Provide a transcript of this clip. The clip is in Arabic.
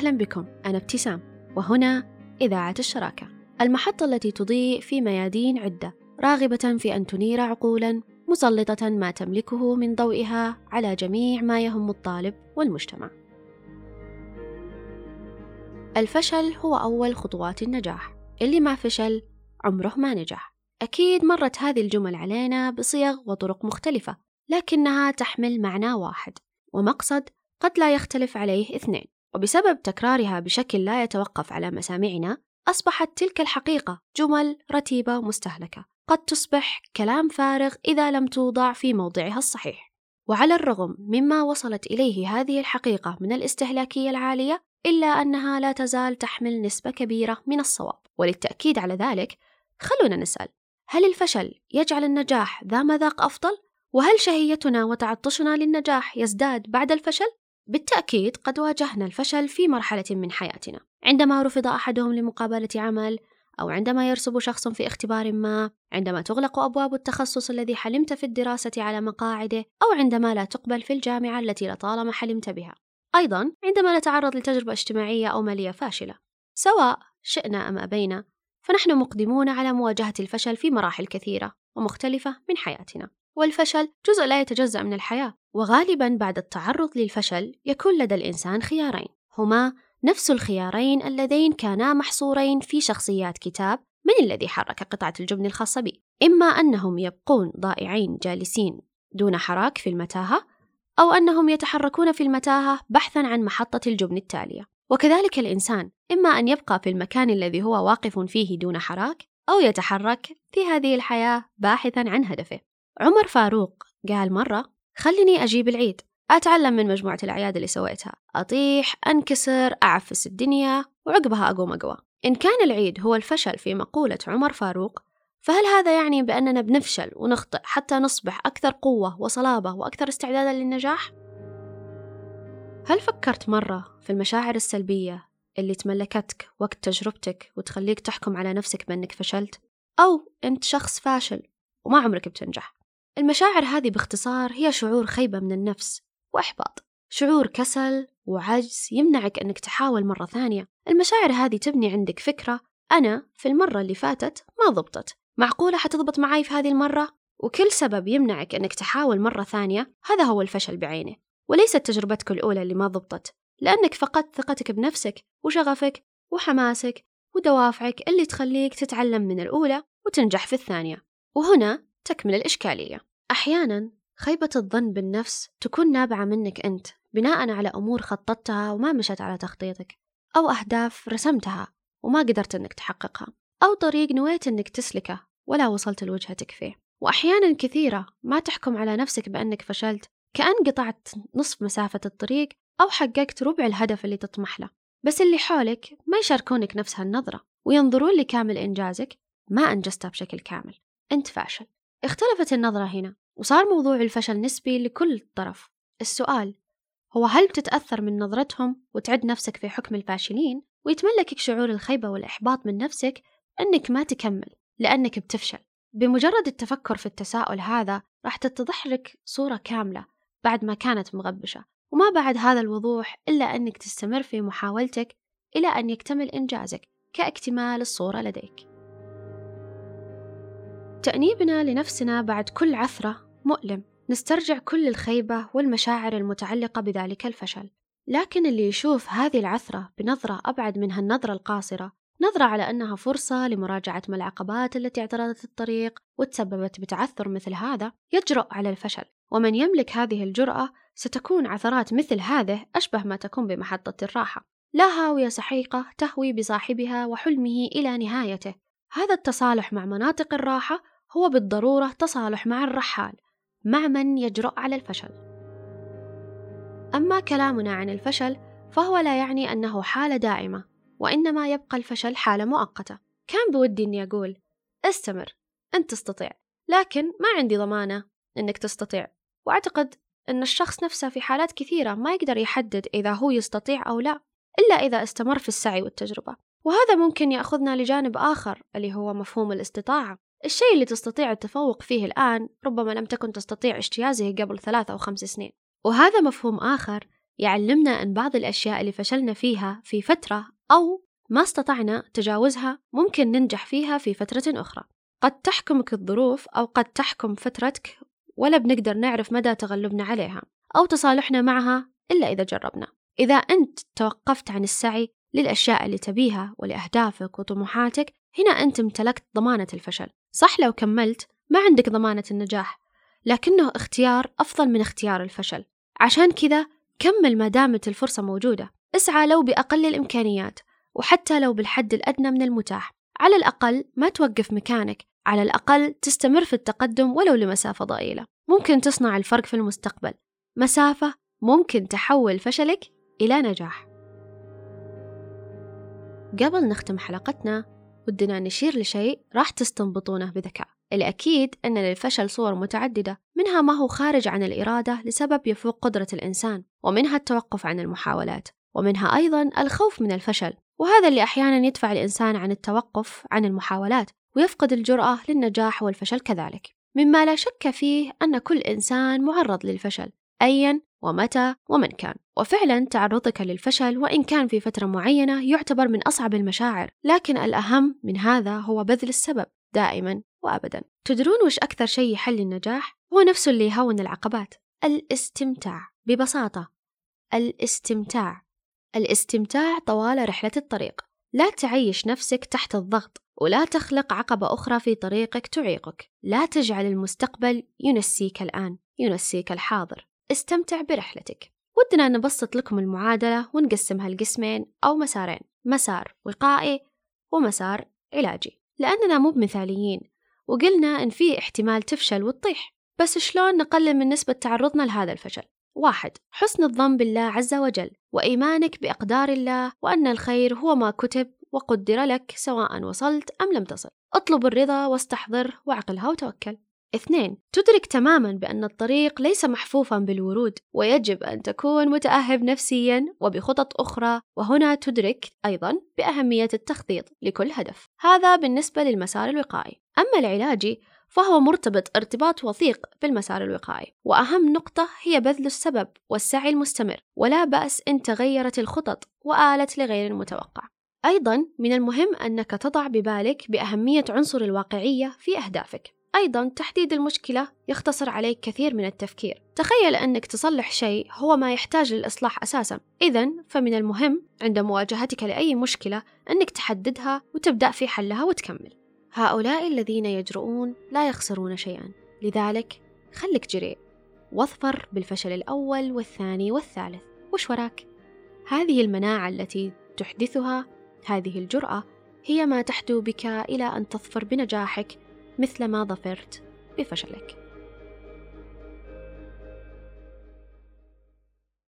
أهلا بكم أنا ابتسام وهنا إذاعة الشراكة. المحطة التي تضيء في ميادين عدة راغبة في أن تنير عقولا مسلطة ما تملكه من ضوئها على جميع ما يهم الطالب والمجتمع. الفشل هو أول خطوات النجاح اللي ما فشل عمره ما نجح. أكيد مرت هذه الجمل علينا بصيغ وطرق مختلفة لكنها تحمل معنى واحد ومقصد قد لا يختلف عليه اثنين. وبسبب تكرارها بشكل لا يتوقف على مسامعنا أصبحت تلك الحقيقة جمل رتيبة مستهلكة قد تصبح كلام فارغ إذا لم توضع في موضعها الصحيح وعلى الرغم مما وصلت إليه هذه الحقيقة من الاستهلاكية العالية إلا أنها لا تزال تحمل نسبة كبيرة من الصواب وللتأكيد على ذلك خلونا نسأل هل الفشل يجعل النجاح ذا مذاق أفضل؟ وهل شهيتنا وتعطشنا للنجاح يزداد بعد الفشل؟ بالتأكيد قد واجهنا الفشل في مرحلة من حياتنا. عندما رفض أحدهم لمقابلة عمل أو عندما يرسب شخص في اختبار ما عندما تغلق أبواب التخصص الذي حلمت في الدراسة على مقاعده أو عندما لا تقبل في الجامعة التي لطالما حلمت بها. أيضا عندما نتعرض لتجربة اجتماعية أو مالية فاشلة سواء شئنا أم أبينا فنحن مقدمون على مواجهة الفشل في مراحل كثيرة ومختلفة من حياتنا. والفشل جزء لا يتجزأ من الحياة وغالبا بعد التعرض للفشل يكون لدى الإنسان خيارين هما نفس الخيارين اللذين كانا محصورين في شخصيات كتاب من الذي حرك قطعة الجبن الخاصة بي إما أنهم يبقون ضائعين جالسين دون حراك في المتاهة أو أنهم يتحركون في المتاهة بحثا عن محطة الجبن التالية. وكذلك الإنسان إما أن يبقى في المكان الذي هو واقف فيه دون حراك أو يتحرك في هذه الحياة باحثا عن هدفه. عمر فاروق قال مرة خلني أجيب العيد أتعلم من مجموعة الأعياد اللي سويتها أطيح أنكسر أعفس الدنيا وعقبها أقوم أقوى إن كان العيد هو الفشل في مقولة عمر فاروق فهل هذا يعني بأننا بنفشل ونخطئ حتى نصبح أكثر قوة وصلابة وأكثر استعدادا للنجاح؟ هل فكرت مرة في المشاعر السلبية اللي تملكتك وقت تجربتك وتخليك تحكم على نفسك بأنك فشلت؟ أو أنت شخص فاشل وما عمرك بتنجح المشاعر هذه باختصار هي شعور خيبة من النفس وإحباط. شعور كسل وعجز يمنعك أنك تحاول مرة ثانية. المشاعر هذه تبني عندك فكرة أنا في المرة اللي فاتت ما ضبطت. معقولة حتضبط معاي في هذه المرة؟ وكل سبب يمنعك أنك تحاول مرة ثانية هذا هو الفشل بعينه. وليست تجربتك الأولى اللي ما ضبطت. لأنك فقدت ثقتك بنفسك وشغفك وحماسك ودوافعك اللي تخليك تتعلم من الأولى وتنجح في الثانية. وهنا تكمل الإشكالية. أحيانا خيبة الظن بالنفس تكون نابعة منك أنت بناء على أمور خططتها وما مشت على تخطيطك أو أهداف رسمتها وما قدرت أنك تحققها أو طريق نويت أنك تسلكه ولا وصلت لوجهتك فيه وأحيانا كثيرة ما تحكم على نفسك بأنك فشلت كأن قطعت نصف مسافة الطريق أو حققت ربع الهدف اللي تطمح له. بس اللي حولك ما يشاركونك نفس هالنظرة وينظرون لكامل إنجازك ما أنجزته بشكل كامل. أنت فاشل. اختلفت النظرة هنا وصار موضوع الفشل نسبي لكل طرف السؤال هو هل بتتأثر من نظرتهم وتعد نفسك في حكم الفاشلين؟ ويتملكك شعور الخيبة والإحباط من نفسك أنك ما تكمل لأنك بتفشل. بمجرد التفكر في التساؤل هذا راح تتضح لك صورة كاملة بعد ما كانت مغبشة. وما بعد هذا الوضوح إلا أنك تستمر في محاولتك إلى أن يكتمل إنجازك كاكتمال الصورة لديك. تأنيبنا لنفسنا بعد كل عثرة مؤلم. نسترجع كل الخيبة والمشاعر المتعلقة بذلك الفشل. لكن اللي يشوف هذه العثرة بنظرة أبعد من هالنظرة القاصرة نظرة على أنها فرصة لمراجعة ما العقبات التي اعترضت الطريق وتسببت بتعثر مثل هذا يجرؤ على الفشل. ومن يملك هذه الجرأة ستكون عثرات مثل هذه أشبه ما تكون بمحطة الراحة. لا هاوية سحيقة تهوي بصاحبها وحلمه إلى نهايته. هذا التصالح مع مناطق الراحة هو بالضرورة تصالح مع الرحال مع من يجرؤ على الفشل. أما كلامنا عن الفشل فهو لا يعني أنه حالة دائمة وإنما يبقى الفشل حالة مؤقتة. كان بودي أني أقول استمر أنت تستطيع. لكن ما عندي ضمانة أنك تستطيع. وأعتقد أن الشخص نفسه في حالات كثيرة ما يقدر يحدد إذا هو يستطيع أو لا إلا إذا استمر في السعي والتجربة. وهذا ممكن يأخذنا لجانب آخر اللي هو مفهوم الاستطاعة. الشيء اللي تستطيع التفوق فيه الآن ربما لم تكن تستطيع اجتيازه قبل ثلاث أو خمس سنين. وهذا مفهوم آخر يعلمنا أن بعض الأشياء اللي فشلنا فيها في فترة أو ما استطعنا تجاوزها ممكن ننجح فيها في فترة أخرى. قد تحكمك الظروف أو قد تحكم فترتك ولا بنقدر نعرف مدى تغلبنا عليها أو تصالحنا معها إلا إذا جربنا. إذا أنت توقفت عن السعي للأشياء اللي تبيها ولأهدافك وطموحاتك هنا أنت امتلكت ضمانة الفشل. صح لو كملت ما عندك ضمانة النجاح لكنه اختيار أفضل من اختيار الفشل. عشان كذا كمل ما دامت الفرصة موجودة. اسعى لو بأقل الإمكانيات وحتى لو بالحد الأدنى من المتاح. على الأقل ما توقف مكانك على الأقل تستمر في التقدم ولو لمسافة ضئيلة. ممكن تصنع الفرق في المستقبل. مسافة ممكن تحول فشلك إلى نجاح. قبل نختم حلقتنا ودنا نشير لشيء راح تستنبطونه بذكاء. الأكيد أن للفشل صور متعددة منها ما هو خارج عن الإرادة لسبب يفوق قدرة الإنسان ومنها التوقف عن المحاولات ومنها أيضا الخوف من الفشل وهذا اللي أحيانا يدفع الإنسان عن التوقف عن المحاولات ويفقد الجرأة للنجاح والفشل كذلك. مما لا شك فيه أن كل إنسان معرض للفشل أيا ومتى ومن كان. وفعلا تعرضك للفشل وإن كان في فترة معينة يعتبر من أصعب المشاعر لكن الأهم من هذا هو بذل السبب دائما وأبدا. تدرون وش أكثر شيء يحل النجاح؟ هو نفسه اللي يهون العقبات. الاستمتاع ببساطة. الاستمتاع. الاستمتاع طوال رحلة الطريق. لا تعيش نفسك تحت الضغط ولا تخلق عقبة أخرى في طريقك تعيقك. لا تجعل المستقبل ينسيك الآن ينسيك الحاضر. استمتع برحلتك. ودنا نبسط لكم المعادلة ونقسمها لقسمين أو مسارين مسار وقائي ومسار علاجي. لأننا مو بمثاليين وقلنا إن في احتمال تفشل وتطيح. بس شلون نقلل من نسبة تعرضنا لهذا الفشل؟ واحد حسن الظن بالله عز وجل وإيمانك بأقدار الله وأن الخير هو ما كتب وقدر لك سواء وصلت أم لم تصل. اطلب الرضا واستحضره وعقلها وتوكل. اثنين تدرك تماما بأن الطريق ليس محفوفا بالورود ويجب أن تكون متأهب نفسيا وبخطط أخرى وهنا تدرك أيضا بأهمية التخطيط لكل هدف. هذا بالنسبة للمسار الوقائي. أما العلاجي فهو مرتبط ارتباط وثيق بالمسار الوقائي وأهم نقطة هي بذل السبب والسعي المستمر ولا بأس إن تغيرت الخطط وآلت لغير المتوقع. أيضا من المهم أنك تضع ببالك بأهمية عنصر الواقعية في أهدافك. أيضا تحديد المشكلة يختصر عليك كثير من التفكير. تخيل أنك تصلح شيء هو ما يحتاج للإصلاح أساسا. إذا فمن المهم عند مواجهتك لأي مشكلة أنك تحددها وتبدأ في حلها وتكمل. هؤلاء الذين يجرؤون لا يخسرون شيئا. لذلك خلك جريء واظفر بالفشل الأول والثاني والثالث. وش وراك؟ هذه المناعة التي تحدثها هذه الجرأة هي ما تحدو بك إلى أن تظفر بنجاحك مثل ما ظفرت بفشلك.